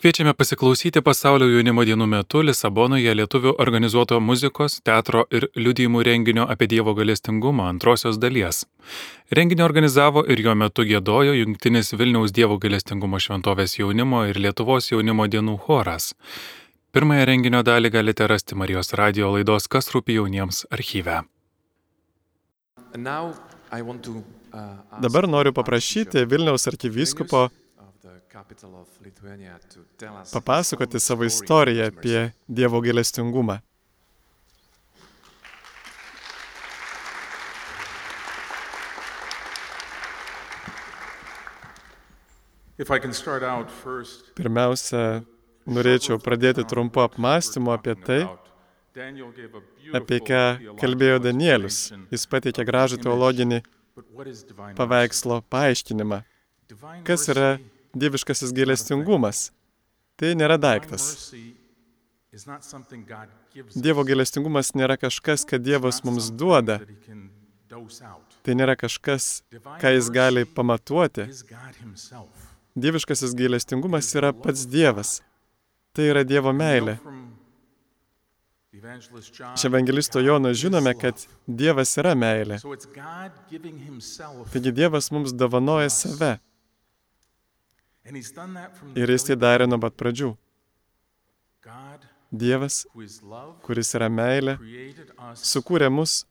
Kviečiame pasiklausyti pasaulio jaunimo dienų metu Lisabonoje lietuvių organizuoto muzikos, teatro ir liudijimų renginio apie Dievo galestingumą antrosios dalies. Renginį organizavo ir jo metu gėdojo Junktinis Vilniaus Dievo galestingumo šventovės jaunimo ir Lietuvos jaunimo dienų choras. Pirmąją renginio dalį galite rasti Marijos radio laidos Kas rūpi jauniems archyve. Dabar noriu paprašyti Vilniaus arkivyskupo papasakoti savo istoriją apie Dievo gailestingumą. Pirmiausia, norėčiau pradėti trumpu apmąstymu apie tai, apie ką kalbėjo Danielius. Jis pateikė gražų teologinį paveikslo paaiškinimą. Kas yra dieviškasis gailestingumas. Tai nėra daiktas. Dievo gailestingumas nėra kažkas, kad Dievas mums duoda. Tai nėra kažkas, ką jis gali pamatuoti. Dieviškasis gailestingumas yra pats Dievas. Tai yra Dievo meilė. Iš evangelisto Jono žinome, kad Dievas yra meilė. Taigi Dievas mums davanoja save. Ir jis tai darė nuo pat pradžių. Dievas, kuris yra meilė, sukūrė mus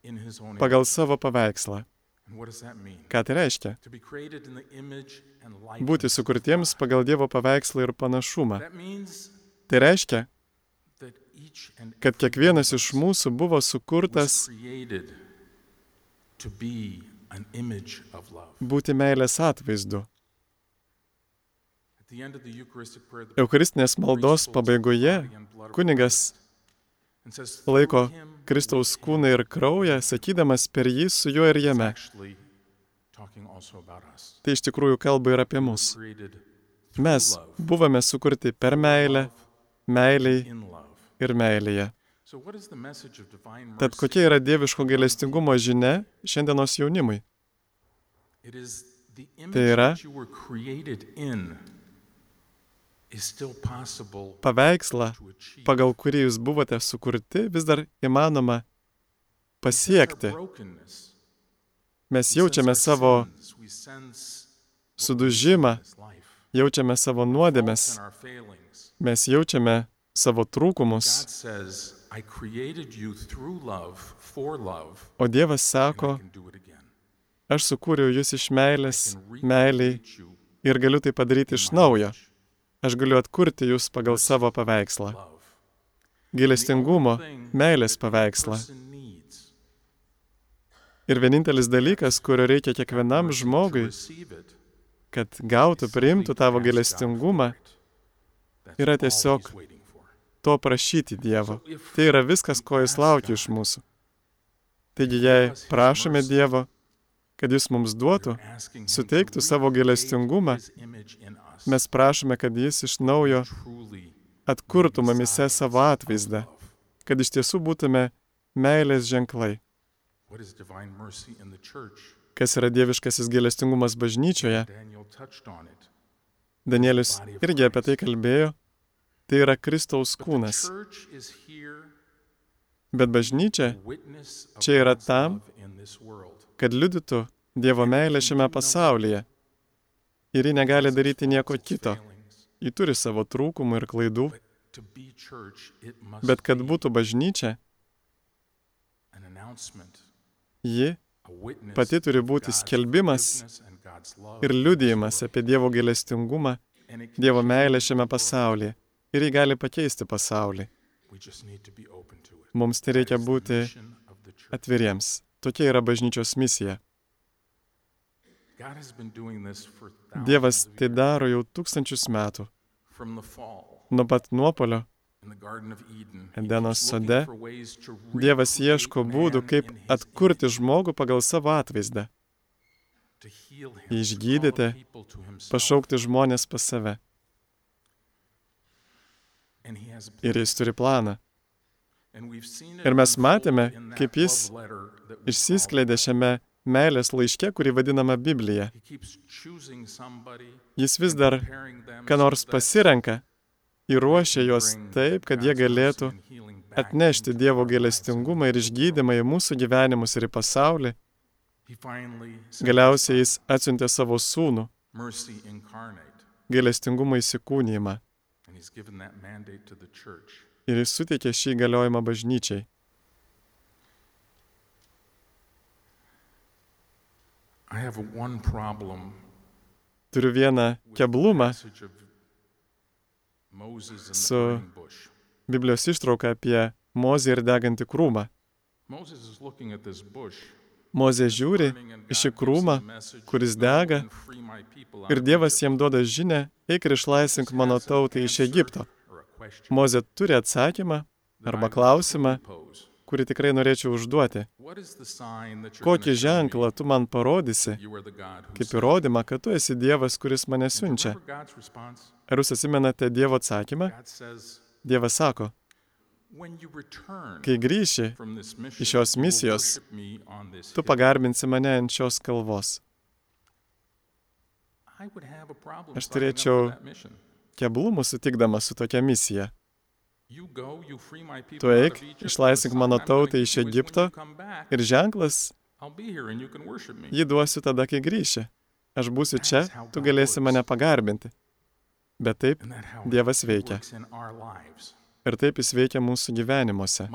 pagal savo paveikslą. Ką tai reiškia? Būti sukurtiems pagal Dievo paveikslą ir panašumą. Tai reiškia, kad kiekvienas iš mūsų buvo sukurtas būti meilės atvaizdu. Eucharistinės maldos pabaigoje kunigas laiko Kristaus kūną ir kraują, sakydamas per jį su juo ir jame. Tai iš tikrųjų kalba ir apie mus. Mes buvome sukurti per meilę, meiliai ir meilėje. Tad kokia yra dieviško gailestingumo žinia šiandienos jaunimui? Tai yra paveikslą, pagal kurį jūs buvote sukurti, vis dar įmanoma pasiekti. Mes jaučiame savo sudužimą, jaučiame savo nuodėmes, mes jaučiame savo trūkumus. O Dievas sako, aš sukūriau jūs iš meilės, meiliai ir galiu tai padaryti iš naujo. Aš galiu atkurti jūs pagal savo paveikslą. Gailestingumo, meilės paveikslą. Ir vienintelis dalykas, kurio reikia kiekvienam žmogui, kad gautų, priimtų tavo gailestingumą, yra tiesiog to prašyti Dievo. Tai yra viskas, ko jis laukia iš mūsų. Taigi, jei prašome Dievo, kad jis mums duotų, suteiktų savo gailestingumą, mes prašome, kad jis iš naujo atkurtų mamise savo atvaizdą, kad iš tiesų būtume meilės ženklai. Kas yra dieviškasis gailestingumas bažnyčioje? Danielius irgi apie tai kalbėjo. Tai yra Kristaus kūnas. Bet bažnyčia čia yra tam, kad liudytų Dievo meilę šiame pasaulyje ir ji negali daryti nieko kito. Ji turi savo trūkumų ir klaidų, bet kad būtų bažnyčia, ji pati turi būti skelbimas ir liudijimas apie Dievo gailestingumą, Dievo meilę šiame pasaulyje. Ir ji gali pakeisti pasaulį. Mums tai reikia būti atviriems. Tokia yra bažnyčios misija. Dievas tai daro jau tūkstančius metų. Nuo pat nuopolio Edeno sode Dievas ieško būdų, kaip atkurti žmogų pagal savo atvaizdą. Išgydyti, pašaukti žmonės pas save. Ir jis turi planą. Ir mes matėme, kaip jis išsiskleidė šiame meilės laiške, kurį vadinama Biblija. Jis vis dar ką nors pasirenka įruošia juos taip, kad jie galėtų atnešti Dievo gailestingumą ir išgydymą į mūsų gyvenimus ir į pasaulį. Galiausiai jis atsiuntė savo sūnų, gailestingumo įsikūnymą ir jis suteikė šį galiojimą bažnyčiai. Turiu vieną keblumą su Biblijos ištrauka apie Mozę ir degantį krūmą. Mozė žiūri į šį krūmą, kuris dega, ir Dievas jam duoda žinę, eik ir išlaisvink mano tautą iš Egipto. Mozė turi atsakymą arba klausimą, kurį tikrai norėčiau užduoti. Kokį ženklą tu man parodysi, kaip įrodymą, kad tu esi Dievas, kuris mane siunčia? Ar jūs atsimenate Dievo atsakymą? Dievas sako, kai grįši iš šios misijos, tu pagarbinsi mane ant šios kalvos. Aš turėčiau keblumų sutikdamas su tokia misija. Tu eik, išlaisvink mano tautą iš Egipto ir ženklas jį duosiu tada, kai grįši. Aš būsiu čia, tu galėsi mane pagarbinti. Bet taip Dievas veikia. Ir taip jis veikia mūsų gyvenimuose.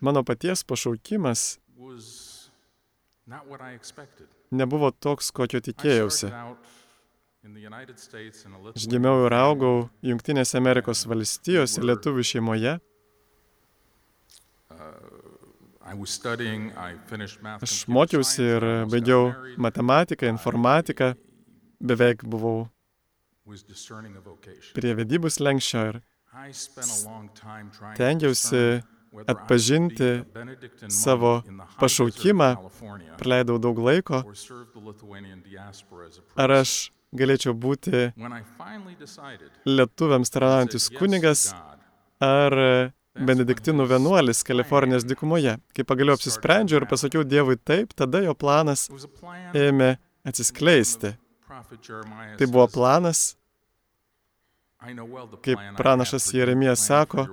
Mano paties pašaukimas nebuvo toks, kokio tikėjausi. Aš gimiau ir augau Junktinėse Amerikos valstijose lietuvių šeimoje. Aš mokiausi ir baigiau matematiką, informatiką, beveik buvau prie vedybų slengščio ir tengiausi atpažinti savo pašaukimą, praleidau daug laiko, ar aš galėčiau būti lietuviams tarnaujantis kunigas ar benediktinų vienuolis Kalifornijos dykumoje. Kai pagaliau apsisprendžiau ir pasakiau Dievui taip, tada jo planas ėmė atsiskleisti. Tai buvo planas, kaip pranašas Jeremijas sako,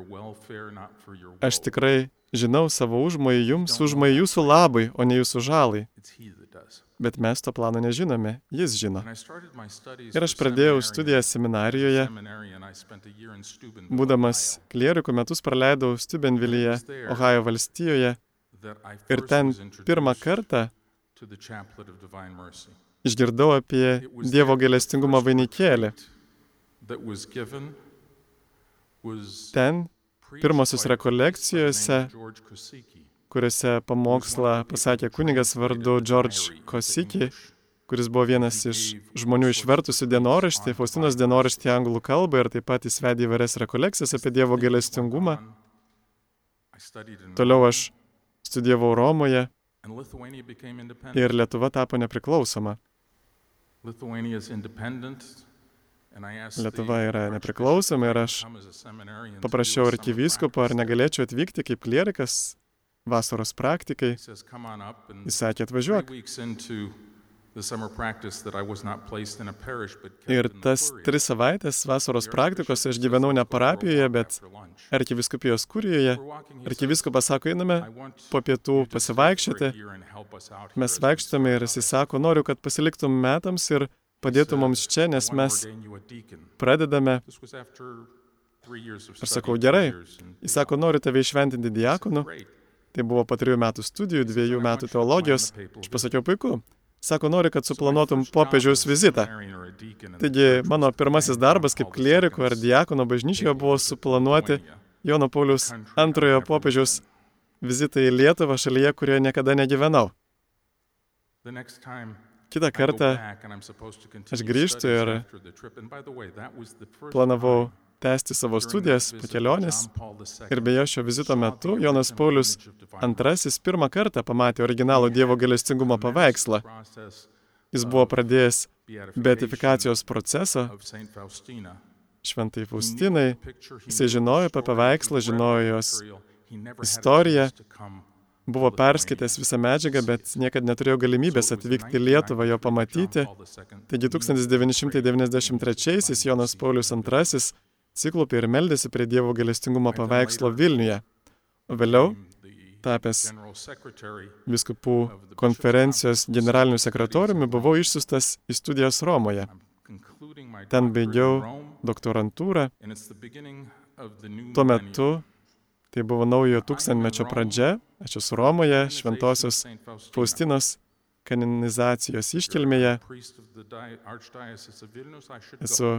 aš tikrai žinau savo užmojį jums, užmojį jūsų labai, o ne jūsų žalai. Bet mes to plano nežinome, jis žino. Ir aš pradėjau studiją seminarijoje. Būdamas klierikų metus praleidau Stubenvilyje, Ohajo valstijoje. Ir ten pirmą kartą išgirdau apie Dievo gailestingumo vainikėlį. Ten pirmosios rekolekcijose, kuriuose pamokslą pasakė kunigas vardu George Kosiki, kuris buvo vienas iš žmonių išvertusių dienoraštį, Faustinos dienoraštį anglų kalbą ir taip pat jis vedė įvairias rekolekcijas apie Dievo gailestingumą. Toliau aš studijavau Romoje ir Lietuva tapo nepriklausoma. Lietuva yra nepriklausoma ir aš paprašiau arkivyskupo, ar negalėčiau atvykti kaip klierikas vasaros praktikai. Jis sakė, atvažiuok. Ir tas tris savaitės vasaros praktikos aš gyvenau ne parapijoje, bet arkiviskupijos kurijoje. Arkiviskupas sako, einame po pietų pasivaikščioti. Mes vaikštame ir jis sako, noriu, kad pasiliktum metams ir padėtum mums čia, nes mes pradedame. Aš sakau, gerai. Jis sako, noriu tave išventinti diakonu. Tai buvo po trijų metų studijų, dviejų metų teologijos. Aš pasakiau, puiku. Sako, nori, kad suplanuotum popiežiaus vizitą. Taigi, mano pirmasis darbas kaip klieriko ar diakono bažnyčioje buvo suplanuoti Jono Paulius antrojo popiežiaus vizitą į Lietuvą šalyje, kurioje niekada negyvenau. Kitą kartą aš grįžtu ir planavau tęsti savo studijas po kelionės. Ir beje, šio vizito metu Jonas Paulius II pirmą kartą pamatė originalų Dievo galestingumo paveikslą. Jis buvo pradėjęs beatifikacijos procesą šventai Faustinai. Jisai žinojo apie paveikslą, žinojo jos istoriją. buvo perskaitęs visą medžiagą, bet niekada neturėjo galimybės atvykti į Lietuvą jo pamatyti. Taigi 1993-aisiais Jonas Paulius II ciklopė ir meldėsi prie Dievo galestingumo paveikslo Vilniuje. O vėliau, tapęs viskupų konferencijos generaliniu sekretoriumi, buvau išsiustas į studijas Romoje. Ten baigiau doktorantūrą. Tuo metu Tai buvo naujojo tūkstantmečio pradžia, aš esu Romoje, Šventosios Faustinos kanonizacijos iškilmėje. Esu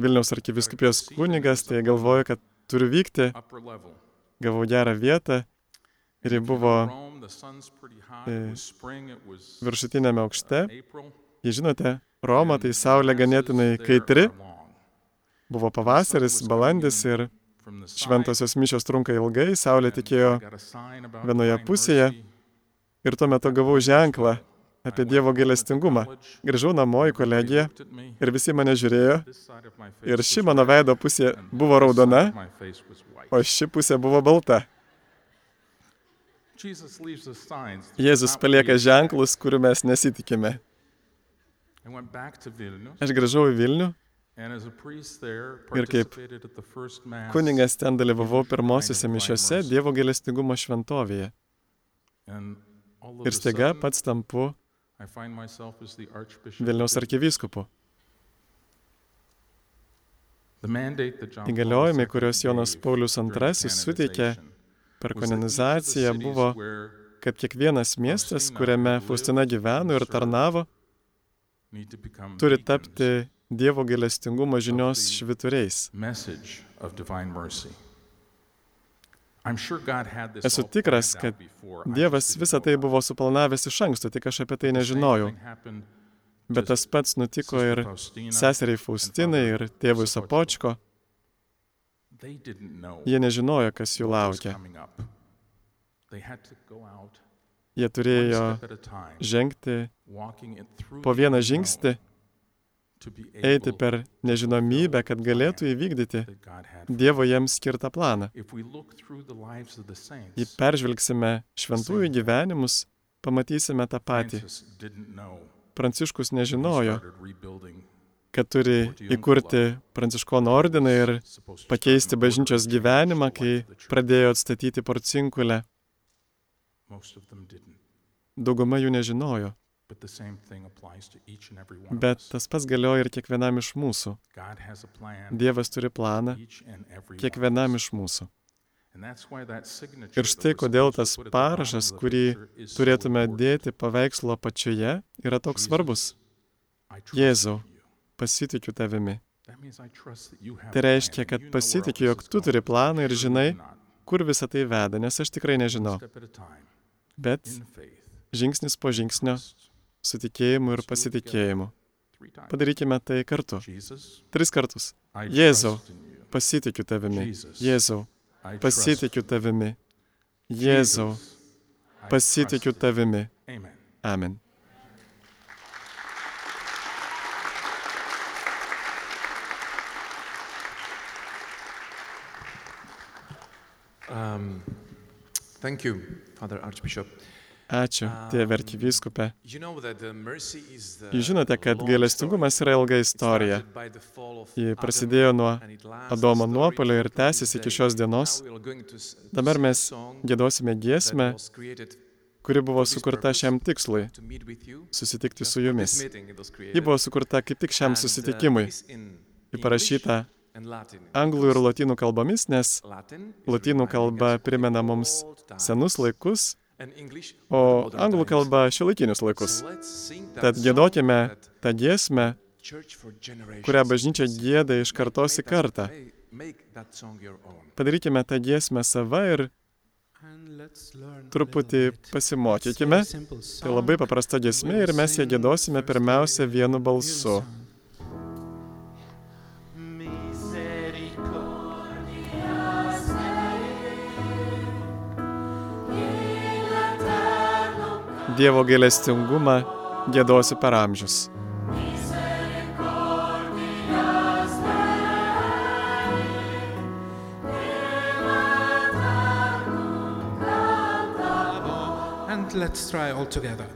Vilniaus arkiviskupijos kunigas, tai galvoju, kad turiu vykti. Gavau gerą vietą ir ji buvo e, viršutinėme aukšte. Jei žinote, Roma tai saulė ganėtinai kaitri. Buvo pavasaris, balandis ir Šventosios mišios trunka ilgai, saulė tikėjo vienoje pusėje ir tuo metu gavau ženklą apie Dievo gailestingumą. Grįžau namo į kolegiją ir visi mane žiūrėjo ir ši mano veido pusė buvo raudona, o ši pusė buvo balta. Jėzus palieka ženklus, kurių mes nesitikime. Aš grįžau į Vilnių Ir kaip kuningas ten dalyvavau pirmosiuose mišiuose Dievo gailestingumo šventovėje. Ir staiga pats tampu Vilniaus arkivyskupu. Įgaliojimai, kuriuos Jonas Paulius II suteikė per kanonizaciją, buvo, kad kiekvienas miestas, kuriame Faustina gyveno ir tarnavo, turi tapti Dievo gailestingumo žinios švituriais. Esu tikras, kad Dievas visą tai buvo suplanavęs iš anksto, tik aš apie tai nežinojau. Bet tas pats nutiko ir seseriai Faustinai ir tėvui Sapočko. Jie nežinojo, kas jų laukia. Jie turėjo žengti po vieną žingsnį eiti per nežinomybę, kad galėtų įvykdyti Dievo jiems skirtą planą. Jei peržvelgsime šventųjų gyvenimus, pamatysime tą patį. Pranciškus nežinojo, kad turi įkurti pranciškono ordiną ir pakeisti bažnyčios gyvenimą, kai pradėjo atstatyti porcinkulę. Dauguma jų nežinojo. Bet tas pats galioja ir kiekvienam iš mūsų. Dievas turi planą kiekvienam iš mūsų. Ir štai kodėl tas parašas, kurį turėtume dėti paveikslo apačioje, yra toks svarbus. Jėzau, pasitikiu tavimi. Tai reiškia, kad pasitikiu, jog tu turi planą ir žinai, kur visą tai veda, nes aš tikrai nežinau. Bet žingsnis po žingsnio su tikėjimu ir pasitikėjimu. Padarykime tai kartu. Tris kartus. Jėzau, pasitikiu tavimi. Jėzau, pasitikiu tavimi. Jėzau, pasitikiu tavimi. Amen. Um, thank you, Father Archbishop. Ačiū, tėve arkivyskupė. Jūs žinote, kad gailestingumas yra ilga istorija. Ji prasidėjo nuo Adomo nuopolio ir tęsiasi iki šios dienos. Dabar mes gėdosime giesmę, kuri buvo sukurta šiam tikslui - susitikti su jumis. Ji buvo sukurta kaip tik šiam susitikimui. Ji parašyta anglų ir lotynų kalbomis, nes lotynų kalba primena mums senus laikus o anglų kalba šiuolaikinius laikus. Tad gėdokime tą giesmę, kurią bažnyčia gėda iš kartos į kartą. Padarykime tą giesmę savo ir truputį pasimokykime. Tai labai paprasta giesmė ir mes ją gėdosime pirmiausia vienu balsu. Dievo gailestingumą gėdosi per amžius. but let's try all together.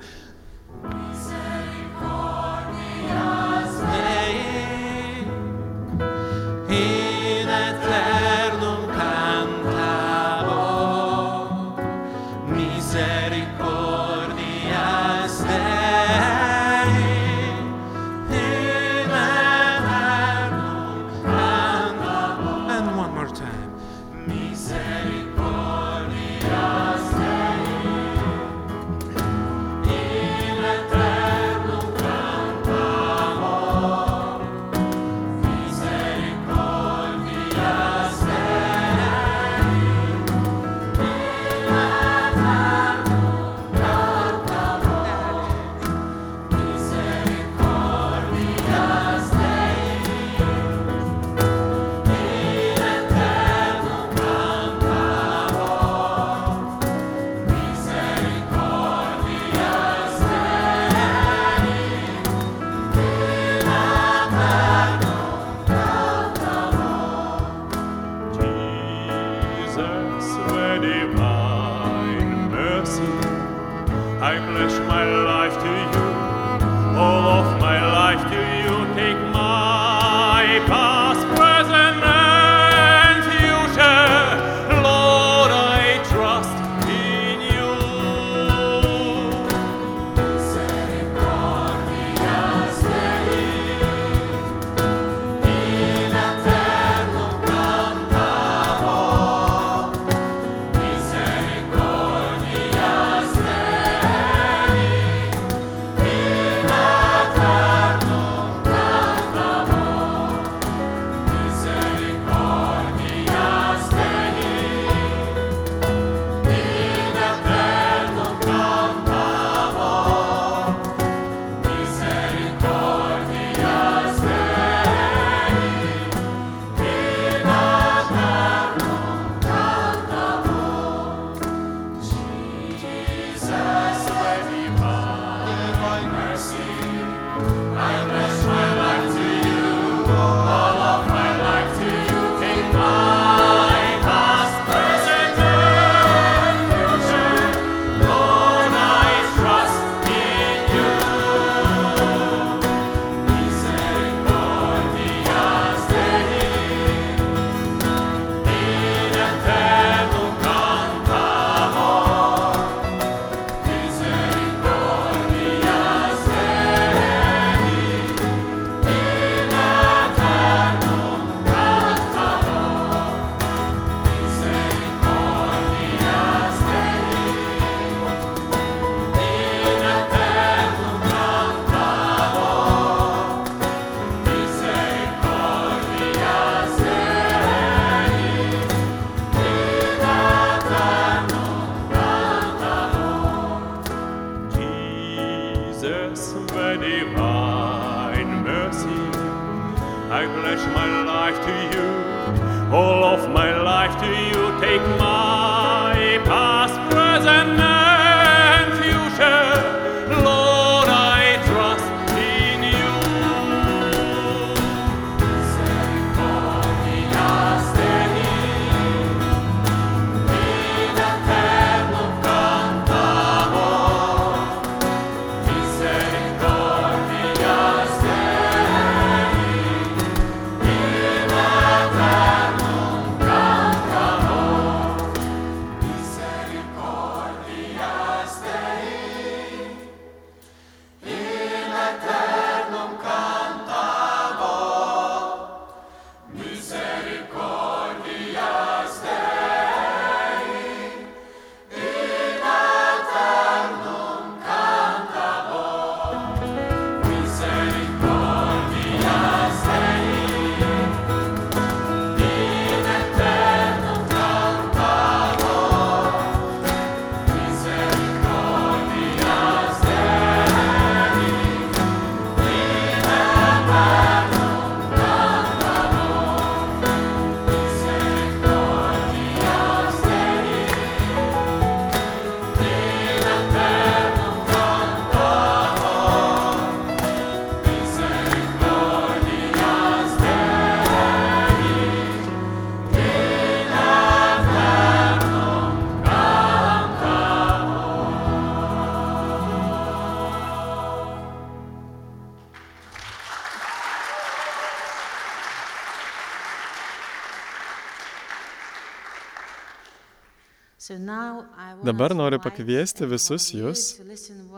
Dabar noriu pakviesti visus jūs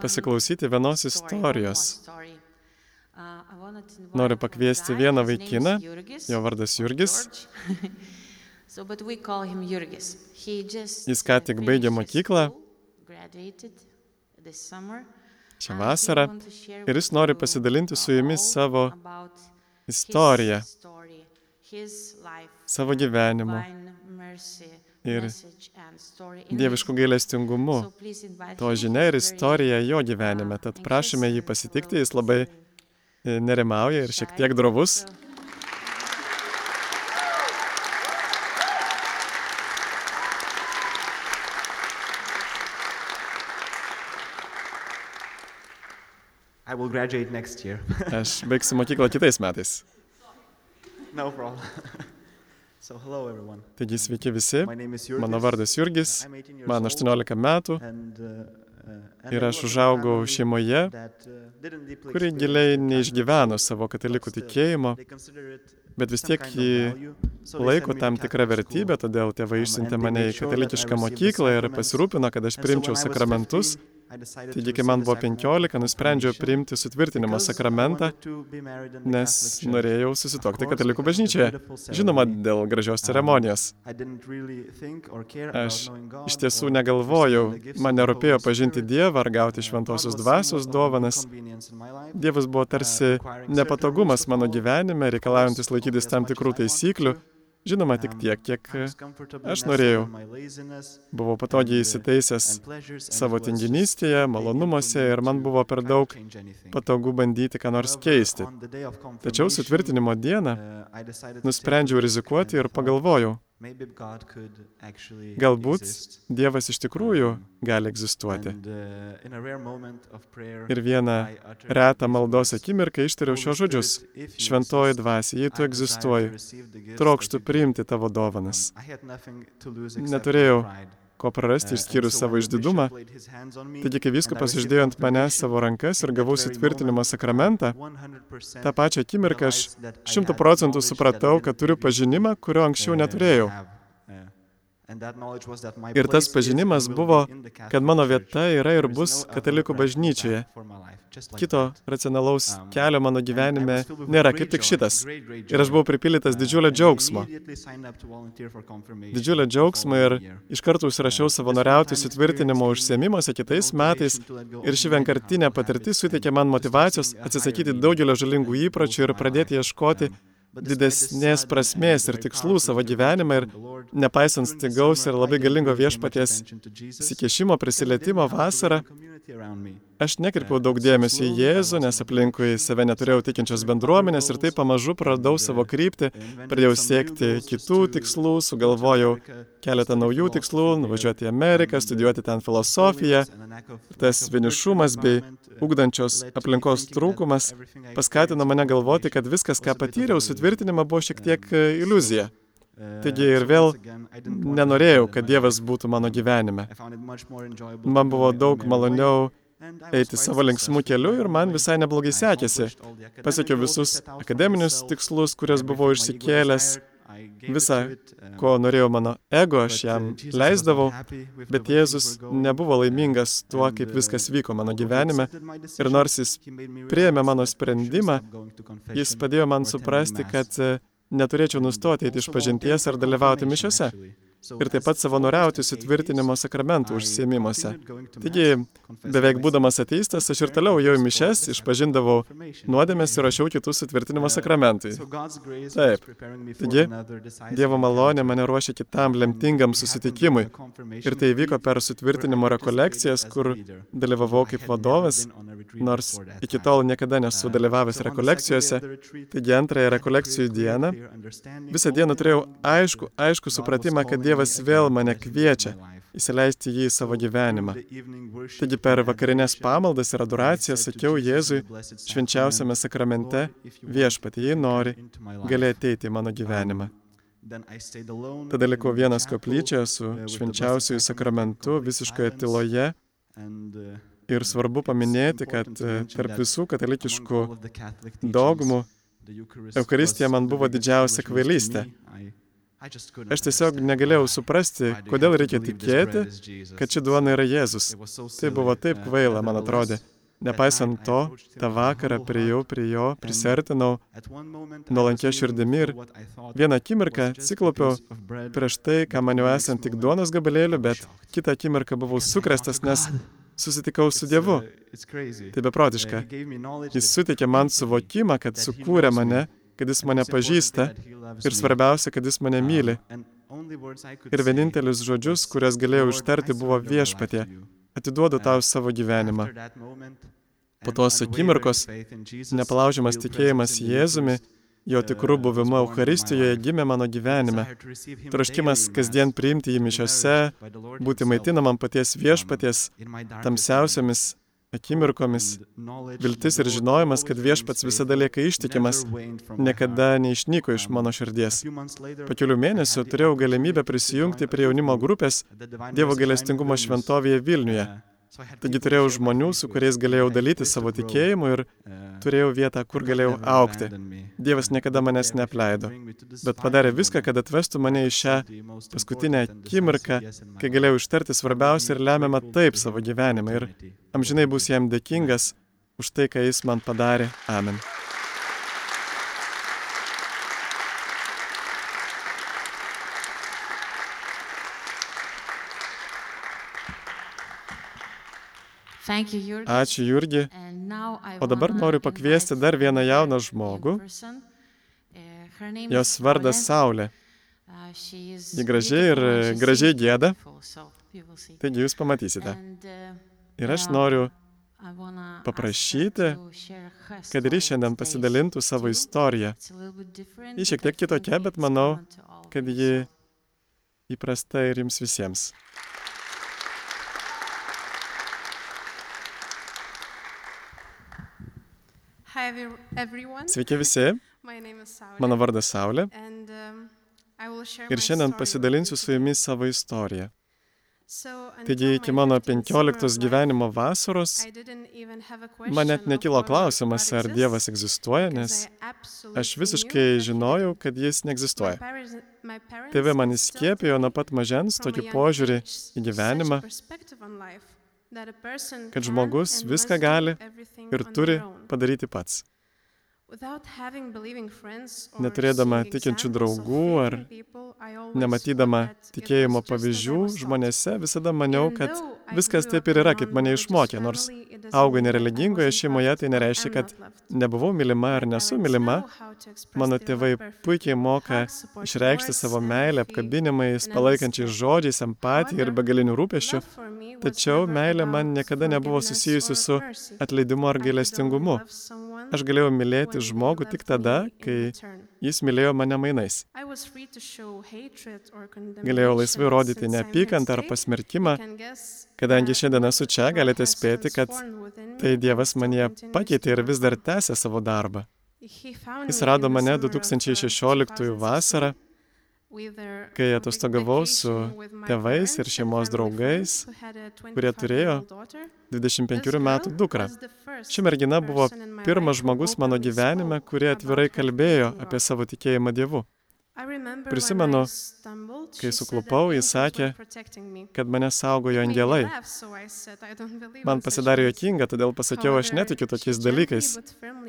pasiklausyti vienos istorijos. Noriu pakviesti vieną vaikiną, jo vardas Jurgis. Jis ką tik baigė mokyklą. šią vasarą ir jis nori pasidalinti su jumis savo istoriją, savo gyvenimu ir dievišku gailestingumu. To žinia ir istorija jo gyvenime. Tad prašome jį pasitikti, jis labai e, nerimauja ir šiek tiek drovus. I will graduate next year. Aš baigsiu mokyklą kitais metais. no problem. so, hello everyone. Taigi sveiki visi, mano vardas Jurgis, I'm 18 years man old, 18 metų. Uh, uh, ir aš užaugau šeimoje, uh, kuri giliai neišgyveno savo katalikų tikėjimo, bet vis tiek jį laiko tam tikrą vertybę, todėl tėvai Um, išsiuntė and they mane į katalikišką mokyklą ir pasirūpino, kad aš was sakramentus. 15, I decided Taigi, kai man buvo the sacrament 15, of nusprendžiau priimti sutvirtinimo sakramentą, nes norėjau susitokti katalikų bažnyčioje. Žinoma, dėl gražios Um, ceremonijos. Aš iš tiesų negalvojau, man nerūpėjo pažinti. Dievą ar gauti Uh, šventosios dvasios dovanas. Dievas buvo tarsi nepatogumas mano gyvenime, reikalaujantis laikytis tam tikrų taisyklių. Žinoma, tik tiek, kiek aš norėjau. buvau patogiai įsitaisęs savo tinginystėje, malonumuose ir man buvo per daug patogu bandyti ką nors keisti. Tačiau sutvirtinimo dieną nusprendžiau rizikuoti ir pagalvojau, galbūt Dievas iš tikrųjų gali egzistuoti. Ir vieną retą maldos akimirką ištariau šios žodžius. Šventoji dvasia, jei tu egzistuoji, trokštų priimti tavo dovanas. Neturėjau ko prarasti išskyrus savo išdidumą. Taigi, kai viskupas išdėjo ant manęs savo rankas ir gavau sutvirtinimo sakramentą, tą pačią akimirką aš šimtų procentų supratau, kad turiu pažinimą, kurio anksčiau neturėjau. Ir tas pažinimas buvo, kad mano vieta yra ir bus katalikų bažnyčioje. Kito racionalaus kelio mano gyvenime nėra kaip tik šitas. Ir aš buvau pripildytas didžiulio džiaugsmo. Didžiulio džiaugsmo ir iš karto užsirašiau savanoriauti sutvirtinimo užsiemimuose kitais metais ir ši vienkartinė patirtis suteikė man motivacijos atsisakyti daugelio žalingų įpročių ir pradėti ieškoti didesnės prasmės ir tikslų savo gyvenime ir nepaisant stigaus ir labai galingo viešpaties įsikešimo prisilietimo vasarą, aš nekirpiau daug dėmesio į Jėzų, nes aplinkui save neturėjau tikinčios bendruomenės ir taip pamažu praradau savo kryptį, pradėjau siekti kitų tikslų, sugalvojau keletą naujų tikslų, nuvažiuoti į Ameriką, studijuoti ten filosofiją. Tas vienišumas bei ugdančios aplinkos trūkumas paskatino mane galvoti, kad viskas, ką patyriau, sutvirtinimą buvo šiek tiek e, iliuzija. Taigi ir vėl nenorėjau, kad Dievas būtų mano gyvenime. Man buvo daug maloniau eiti savo linksmų keliu ir man visai neblogai sekėsi. Pasiekiau visus akademinius tikslus, kuriuos buvau išsikėlęs. Visą, ko norėjo mano ego, aš jam leisdavau, bet Jėzus nebuvo laimingas tuo, kaip viskas vyko mano gyvenime. Ir nors jis priėmė mano sprendimą, jis padėjo man suprasti, kad neturėčiau nustoti eiti iš pažinties ar dalyvauti mišiose. Ir taip pat savanoriauti sutvirtinimo sakramentų užsiemimuose. Taigi, beveik būdamas ateistas, aš ir toliau jau į mišes išpažindavau nuodėmės ir rašiau kitus sutvirtinimo sakramentui. Taip. Taigi, Dievo malonė mane ruošia kitam lemtingam susitikimui. Ir tai vyko per sutvirtinimo rekolekcijas, kur dalyvavau kaip vadovas, nors iki tol niekada nesu dalyvavęs rekolekcijose. Taigi antrąją rekolekcijų dieną visą dieną turėjau aišku, aišku supratimą, kad Dievas vėl mane kviečia įsileisti jį į savo gyvenimą. Taigi per vakarinės pamaldas ir adoraciją sakiau Jėzui švenčiausiame sakramente, viešpatį, jei nori, gali ateiti į mano gyvenimą. Tada likau vienas koplyčioje su švenčiausiųjų sakramentu visiškoje tyloje ir svarbu paminėti, kad e, tarp visų katalikiškų dogmų Eucharistija man buvo didžiausia kvailystė. Aš tiesiog negalėjau suprasti, kodėl reikia tikėti, kad ši duona yra Jėzus. Tai buvo taip kvaila, man atrodė. Nepaisant to, tą vakarą priejau prie jo, prisertinau. nuolankia širdimi ir vieną akimirką atsiklaupiau prieš tai, ką maniau esant tik duonos gabalėliu, bet kitą akimirką buvau sukrestas, nes susitikau su Dievu. Tai beprotiška. Jis suteikė man suvokimą, kad sukūrė mane, kad jis mane pažįsta ir svarbiausia, kad jis mane myli. Ir vienintelis žodžius, kuriuos galėjau ištarti, buvo viešpatie. Atiduodu tau savo gyvenimą. Po tos akimirkos nepalaužiamas tikėjimas Jėzumi, jo tikrų buvimu Euharistijoje gimė mano gyvenime. Troškimas kasdien priimti jį mišiose, būti maitinamam paties viešpaties tamsiausiamis akimirkomis, viltis ir žinojimas, kad viešpats visada lieka ištikimas, niekada neišnyko iš mano širdies. Po kelių mėnesių turėjau galimybę prisijungti prie jaunimo grupės Dievo gailestingumo šventovėje Vilniuje. Taigi turėjau žmonių, su kuriais galėjau dalyti savo tikėjimu ir turėjau vietą, kur galėjau aukti. Dievas niekada manęs neapleido, bet padarė viską, kad atvestų mane į šią paskutinę akimirką, kai galėjau ištarti svarbiausią ir lemiamą taip savo gyvenimą ir amžinai bus jam dėkingas už tai, ką jis man padarė. Amen. Ačiū, Jurgi. O dabar noriu pakviesti dar vieną jauną žmogų. Uh, her name Jos vardas Saulė. Uh, Ji gražiai ir gražiai see. Taigi jūs pamatysite. Uh, Ir aš noriu, paprašyti, kad ir ji story šiandien pasidalintų savo istoriją. Ji šiek tiek kitokia, bet manau, kad ji įprasta ir jums visiems. Sveiki visi, mano vardas Saulė um, ir šiandien pasidalinsiu su jumis savo istoriją. Taigi iki mano 15th summer of 15 life, gyvenimo vasaros man net nekilo klausimas, ar Dievas egzistuoja, nes aš visiškai žinojau, kad jis neegzistuoja. Tėvė man įskiepijo nuo pat mažens tokį požiūrį į gyvenimą, kad žmogus viską gali ir turi. Padaryti pats. Neturėdama tikinčių draugų ar Nematydama tikėjimo pavyzdžių žmonėse, visada maniau, kad viskas taip ir yra, kaip mane išmokė, nors augai wasn't šeimoje, tai nereiškia, kad nebuvau mylima ar nesu mylima. Mano tėvai puikiai moka išreikšti savo meilę apkabinimais, palaikančiais žodžiais, empatija ir However, begalinių Tačiau meilė man niekada nebuvo susijusi su atleidimu ar gailestingumu. Aš galėjau mylėti žmogų tik tada, kai jis mylėjo mane mainais. Galėjau laisvai rodyti neapykantą ar pasmerkimą. Kadangi šiandien esu čia, galite spėti, kad Tai Dievas mane pakeitė ir vis dar tęsia savo darbą. Jis rado mane summer of, uh, 2016 vasarą, 2016, with kai atostogavau su tėvais ir šeimos draugais, kurie 25 turėjo year old daughter. 25 metų dukrą. Ši mergina buvo pirmas žmogus mano gyvenime, kurie atvirai kalbėjo apie savo tikėjimą Dievu. Prisimenu, kai suklupau, jis sakė, Kad mane saugojo angelai. Man pasidarė jokinga, todėl pasakiau, aš netikiu tokiais dalykais.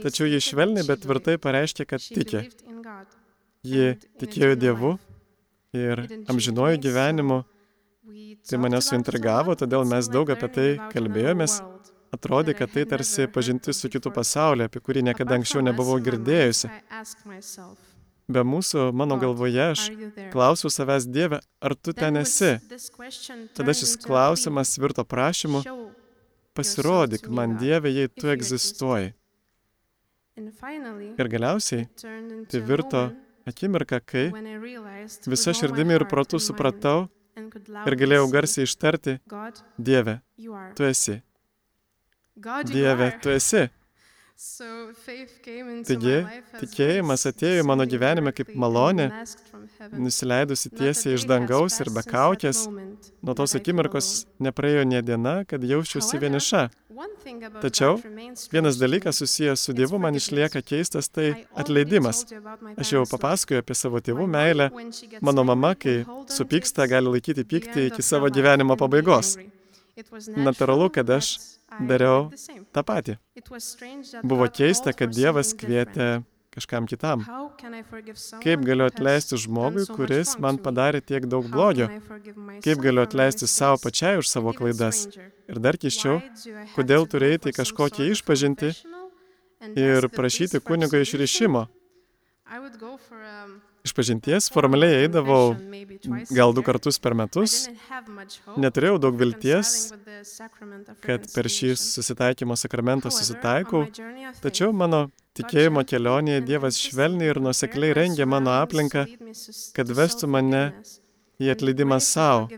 Tačiau ji švelniai, bet tvirtai pareiškė, kad tiki. Ji tikėjo Dievu ir amžinuoju gyvenimu. Tai mane suintrigavo, todėl mes daug apie tai kalbėjomės. Atrodė, kad tai tarsi pažinti su kitu pasauliu, apie kurį niekada anksčiau nebuvau girdėjusi. Be mūsų, mano galvoje, aš klausiu savęs Dievę, ar tu ten esi? Tada šis klausimas virto prašymu, pasirodyk man Dieve, jei tu egzistuoji. Ir galiausiai tai virto akimirka, kai visa širdimi ir protu supratau ir galėjau garsiai ištarti, Dieve, tu esi. Dieve, tu esi. Taigi, tikėjimas atėjo į mano gyvenimą kaip malonė, Nusileidusi tiesiai iš dangaus ir be kaukės, nuo tos akimirkos nepraėjo nie diena, kad jausčiausi vieniša. Tačiau vienas dalykas susijęs su Dievu man išlieka keistas, tai atleidimas. Aš jau papasakojau apie savo tėvų meilę. Mano mama, kai supyksta, gali laikyti pyktį iki savo gyvenimo pabaigos. Natūralu, kad aš dariau tą patį. Buvo keista, kad Dievas kvietė kažkam kitam. Kaip galiu atleisti žmogui, kuris man padarė tiek daug blogio? Kaip galiu atleisti savo pačiai už savo klaidas? Ir dar kiščiau, kodėl į kažkokią išpažinti ir prašyti kunigo išrišimo? Išpažinties formaliai eidavau gal du kartus per metus. Neturėjau daug vilties, kad per šį susitaikymo sakramentą susitaikau, tačiau mano tikėjimo kelionėje Dievas švelniai ir nusekliai rengė mano aplinką, kad vestų mane į atleidimą savo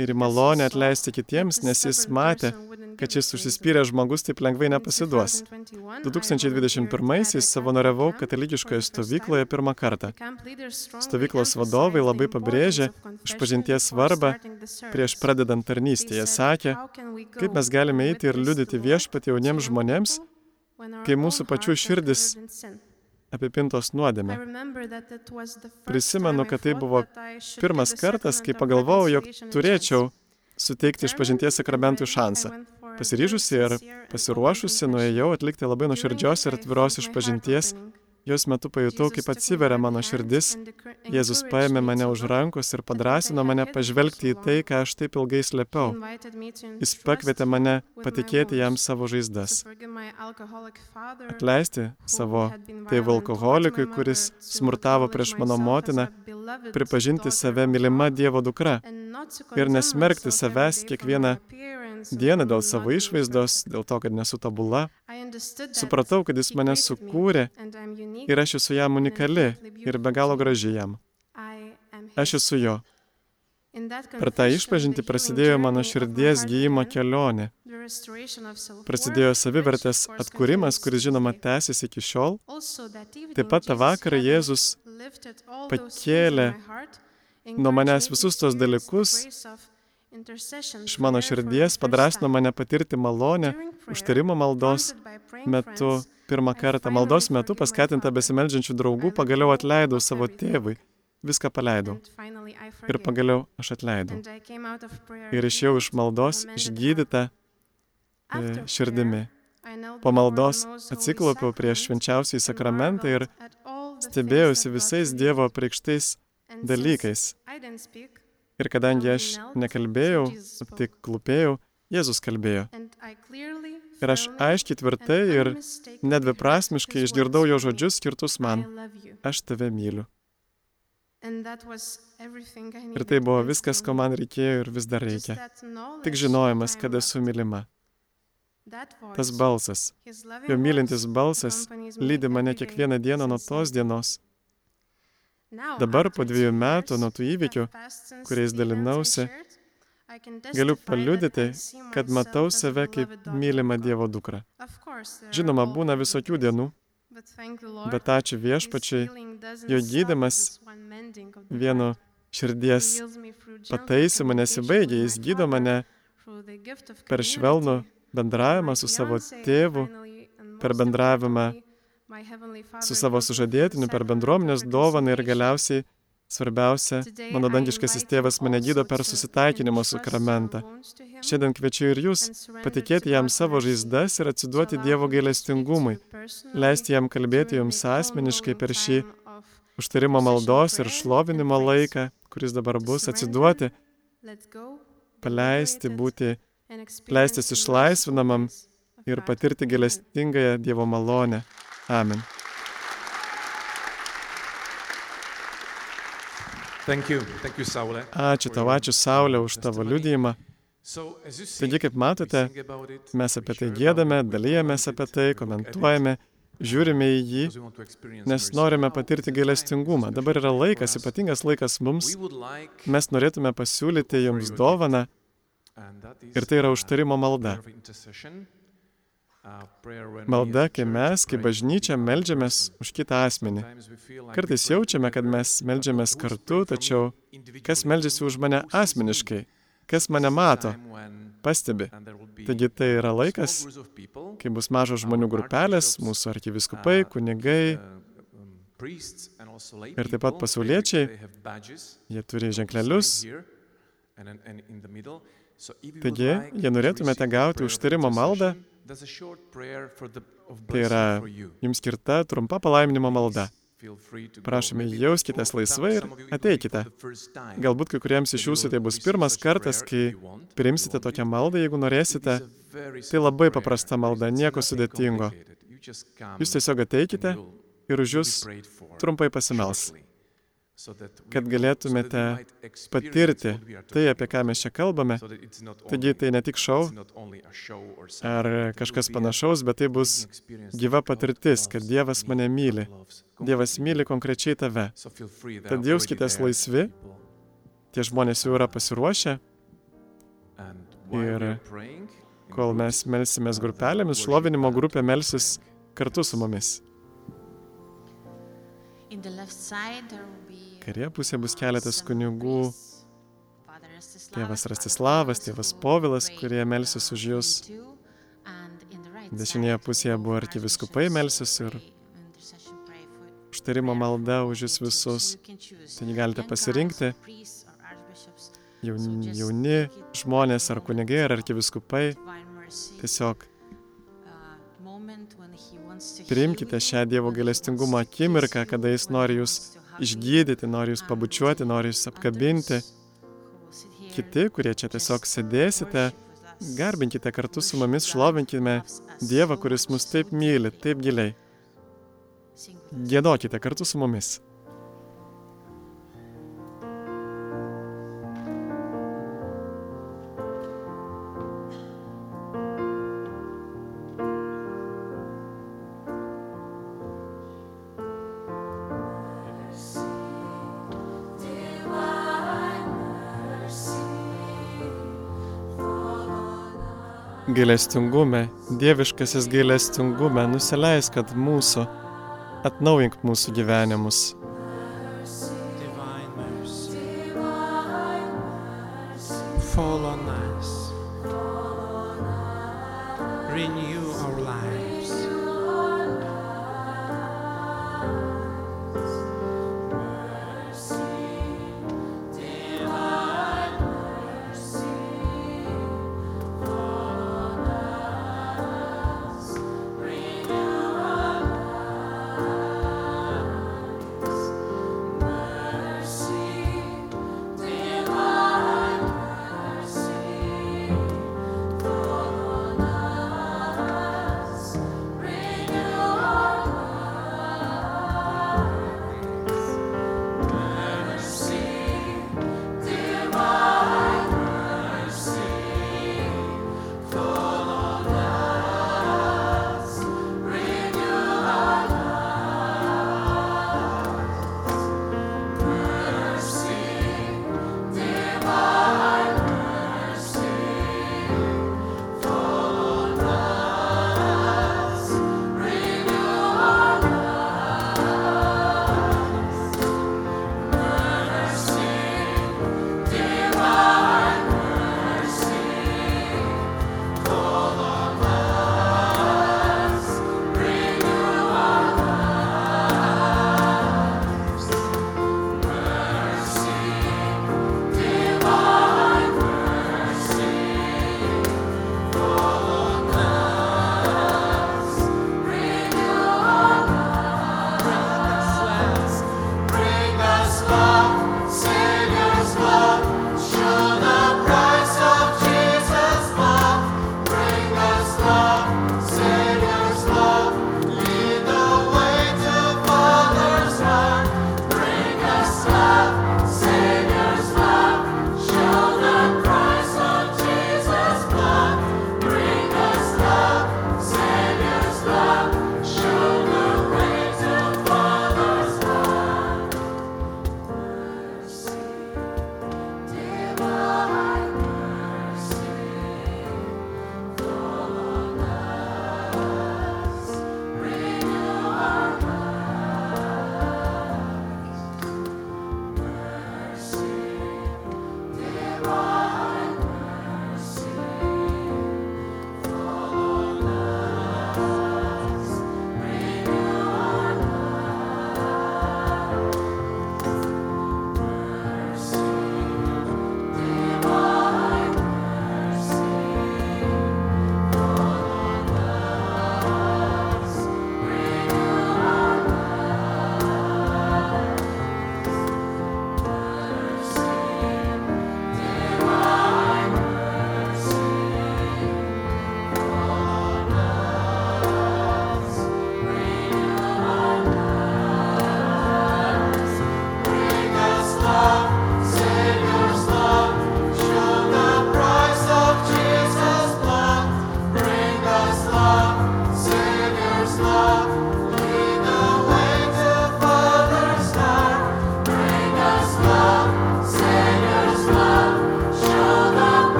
ir į malonę atleisti kitiems, nes jis matė, kad šis užsispyręs žmogus taip lengvai nepasiduos. 2021-aisiais savanoriavau katalikiškoje stovykloje pirmą kartą. Stovyklos vadovai labai pabrėžė išpažinties svarbą prieš pradedant tarnystę. Jie sakė, kaip mes galime eiti ir liudyti viešpatį jauniems žmonėms, kai mūsų pačių širdis apipintos nuodėme. Prisimenu, kad tai buvo pirmas kartas, kai pagalvojau, jog turėčiau suteikti išpažinties sakramentui šansą. Pasiryžusi ir pasiruošusi nuėjau atlikti labai nuoširdžios ir atviros išpažinties Jos metu pajutau, kaip atsiveria mano širdis. Jėzus paėmė mane už rankos ir padrasino mane pažvelgti į tai, ką aš taip ilgai slėpiau. Jis pakvietė mane patikėti jam savo žaizdas. Atleisti savo tėvų alkoholikui, kuris smurtavo prieš mano motiną, pripažinti save mylima Dievo dukra ir nesmerkti savęs kiekvieną dieną dėl savo išvaizdos, dėl to, kad nesu tobula. Supratau, kad jis mane sukūrė ir aš esu jam unikali ir be galo graži jam. Aš esu jo. Per tą išpažinti prasidėjo mano širdies gyjimo kelionė. Prasidėjo savivertės atkūrimas, kuris žinoma tęsiasi iki šiol. Taip pat tą vakarą Jėzus pakėlė nuo manęs visus tos dalykus iš mano širdies, padrasino mane patirti malonę užtarimo maldos metu. Pirmą kartą maldos metu paskatinta besimeldžiančių draugų pagaliau atleidau savo tėvui. Viską paleidau. Ir pagaliau aš atleidau. Ir išėjau iš maldos išgydyta e, širdimi. Po maldos atsiklaupiau prieš švenčiausiai sakramentą ir stebėjausi visais Dievo preikštais dalykais. Ir kadangi aš nekalbėjau, tik klūpėjau, Jėzus kalbėjo. Ir aš aiškiai tvirtai ir nedviprasmiškai išgirdau jo žodžius skirtus man. Aš tave myliu. Ir tai buvo viskas, ko man reikėjo ir vis dar reikia. Tik žinojimas, kad esu mylima. Tas balsas, jo mylintis balsas, lydi mane kiekvieną dieną nuo tos dienos. Dabar po dviejų metų nuo tų įvykių, kuriais dalinausi, galiu paliudyti, kad matau save kaip mylimą Dievo dukrą. Žinoma, būna visokių dienų, bet ačiū viešpačiai, jo gydimas vieno širdies pataisimu nesibaigia, jis gydo mane per švelnų bendravimą su savo tėvu, per bendravimą su savo sužadėtiniu, per bendruomenės dovaną ir galiausiai, svarbiausia, mano dangiškasis tėvas mane gydo per susitaikinimo sakramentą. Šiandien kviečiu ir jūs patikėti jam savo žaizdas ir atsiduoti Dievo gailestingumui, leisti jam kalbėti jums asmeniškai per šį užtarimo maldos ir šlovinimo laiką, kuris dabar bus, atsiduoti, paleisti, būti, leistis išlaisvinamam ir patirti gailestingąją Dievo malonę. Amen. Thank you. Thank you, Saule. Ačiū tau, ačiū Saulė už tavo liudijimą. Taigi, kaip matote, mes apie tai gėdame, dalyjamės apie tai, komentuojame, žiūrime į jį, nes norime patirti gailestingumą. Dabar yra laikas, ypatingas laikas mums. Mes norėtume pasiūlyti jums dovaną ir tai yra užtarimo malda. Malda, kai mes, kaip bažnyčia, melžiamės už kitą asmenį. Kartais jaučiame, kad mes melžiamės kartu, tačiau kas melžiasi už mane asmeniškai, kas mane mato. pastebi. Taigi tai yra laikas, kai bus mažos žmonių grupelės, mūsų arkiviskupai, kunigai, ir taip pat pasauliečiai. Jie turi ženklelius. Taigi, jei norėtumėte gauti užtarimo maldą, tai yra jums skirta trumpa palaiminimo malda. Prašome, jauskitės laisvai ir ateikite. Galbūt kai kuriems iš jūsų tai bus pirmas kartas, kai priimsite tokią maldą, jeigu It norėsite. Tai labai paprasta malda, nieko sudėtingo. Jūs tiesiog ateikite ir už jūs trumpai pasimels, kad galėtumėte patirti tai, apie ką mes čia kalbame. Taigi tai ne tik something, ar kažkas panašaus, bet tai bus gyva patirtis, kad Dievas mane myli. Dievas myli konkrečiai tave. Tad jauskitės laisvi. Tie žmonės jau yra pasiruošę, Ir kol mes melsimės uh, grupelėmis, šlovinimo grupė melsis kartu su mumis. In the left side there will be Kairėje pusėje bus keletas kunigų, tėvas Rastislavas, tėvas Povilas, kurie melsis už jūs. Dešinėje pusėje buvo arkiviskupai melsis ir užtarimo malda už jūs visus. Taigi galite pasirinkti or priests or archbishops, jaun- jauni žmonės ar kunigai ar arkiviskupai. Tiesiog priimkite šią Dievo kiss akimirką, kada Jis nori jūs. Išgydyti, nori jūs And pabučiuoti, nori jūs apkabinti. Kiti, kurie čia tiesiog sėdėsite, garbinkite kartu su mumis, šlovinkime Dievą, kuris mus taip myli, taip giliai. Gėdokite kartu su mumis. Gailestingume, dieviškasis gailestingume, nusileisk ant mūsų, atnaujink mūsų gyvenimus.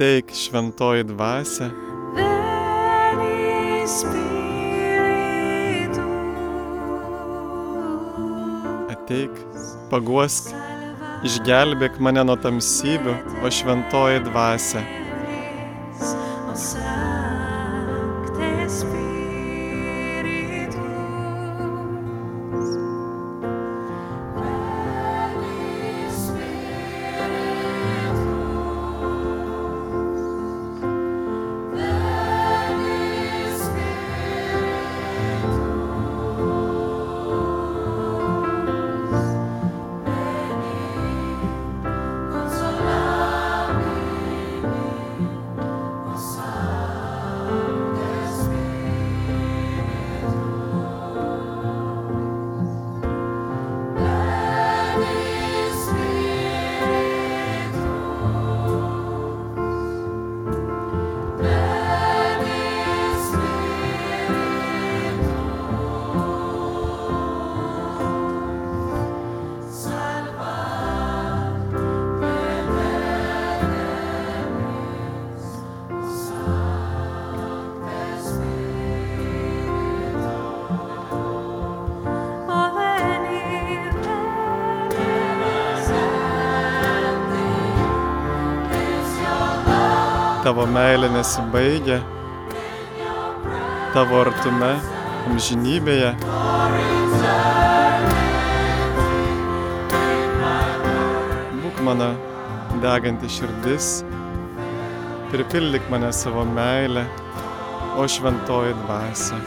Ateik šventoji dvasia, ateik, paguosk, išgelbėk mane nuo tamsybių, o šventoji dvasia. Tavo meilė nesibaigia, tavo artume, amžinybėje. Būk mano deganti širdis, pripildyk mane savo meilę, o šventoji dvasia.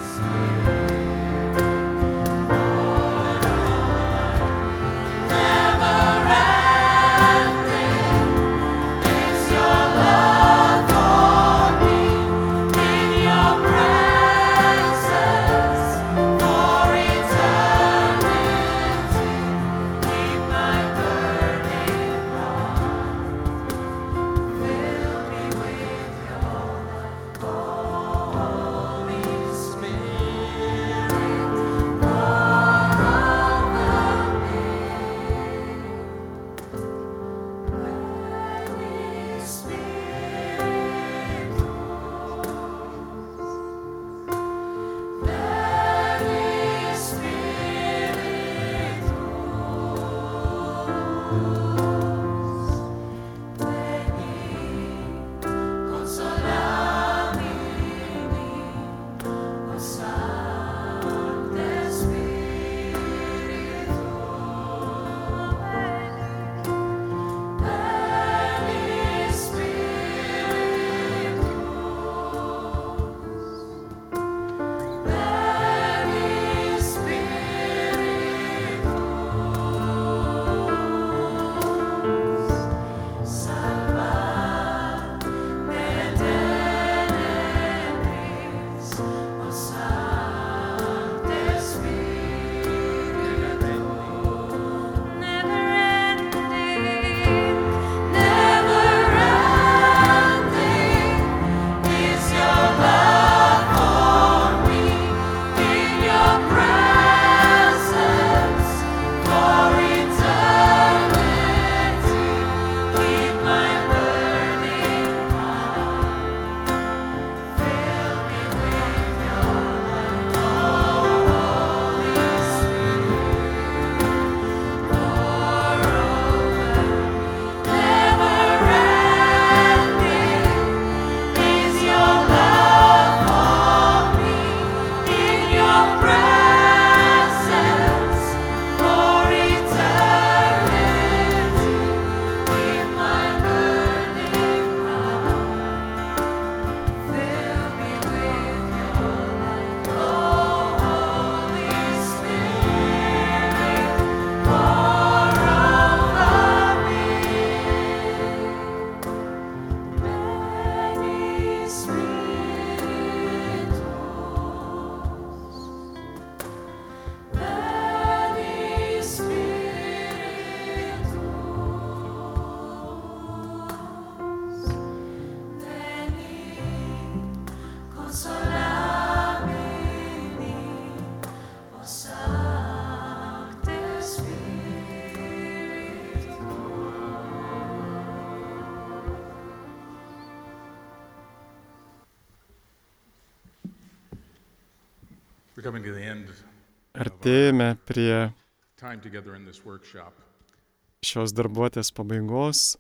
Šios darbuotės pabaigos.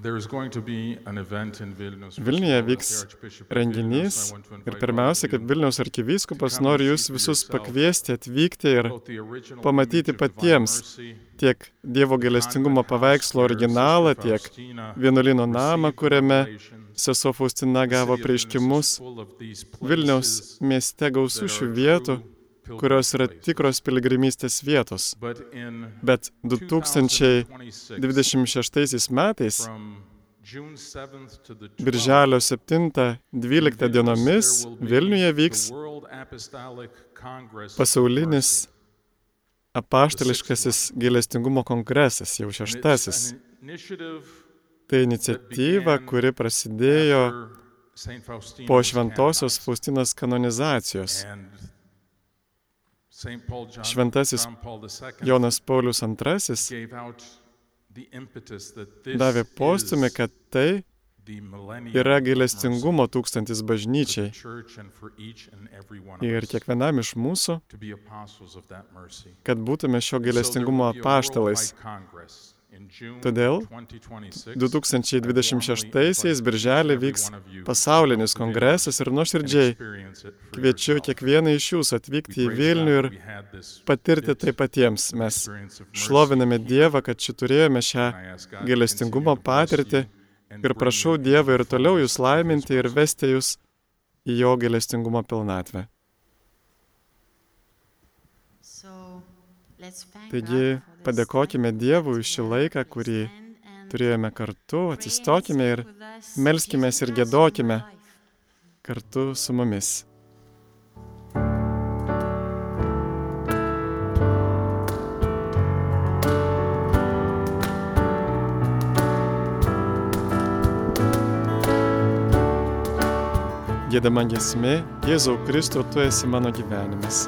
There is going to be an event in Vilnius. First of Vilniuje vyks renginys ir pirmiausia, you, Vilniaus arkivyskupas noriu jūs visus pakviesti atvykti ir pamatyti patiems tiek Dievo galestingumo paveikslo originalą, tiek vienuolino namą, kuriame sesuo Faustina gavo prieiškimus. Vilniaus mieste gausų šių vietų, kurios yra tikros piligrimystės vietos. Bet 2026 metais, birželio 7-12 dienomis, Vilniuje vyks pasaulinis apaštališkasis gailestingumo kongresas, jau šeštasis. Tai iniciatyva, kuri prasidėjo po šventosios Faustinos kanonizacijos. Šventasis Jonas Paulius II davė postumį, kad tai yra gailestingumo tūkstantis bažnyčiai. Ir kiekvienam iš mūsų, kad būtume šio gailestingumo apaštalais. Todėl 2026 birželį vyks pasaulinis kongresas ir nuoširdžiai kviečiu kiekvieną iš jūsų atvykti į Vilnių ir patirti tai patiems. Mes šloviname Dievą, kad čia turėjome šią gailestingumo patirtį ir prašau Dievą ir toliau jūs laiminti ir vesti jūs į jo gailestingumo pilnatvę. Taigi padėkokime Dievui už šį laiką, kurį turėjome kartu, atsistokime ir melskime ir gėdokime kartu su mumis. Gėdama gesmė, Jėzau Kristau, tu esi mano gyvenimas.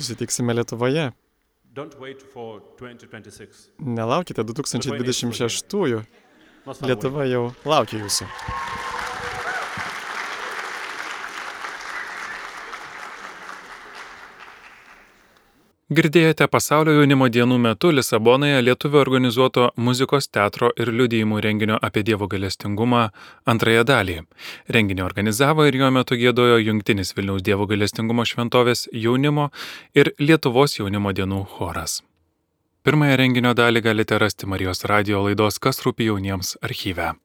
Susitiksime Lietuvoje. Don't wait for 2026. Nelaukite 2026-ųjų. Not far away. Lietuva jau laukia jūsų. Girdėjote pasaulio jaunimo dienų metu Lisabonoje lietuvių organizuoto muzikos, teatro ir liudijimų renginio apie Dievo galestingumą antrąją dalį. Renginį organizavo ir jo metu gėdojo Jungtinis Vilniaus Dievo galestingumo šventovės jaunimo ir Lietuvos jaunimo dienų choras. Pirmąją renginio dalį galite rasti Marijos radio laidos Kas rūpi jauniems archyve.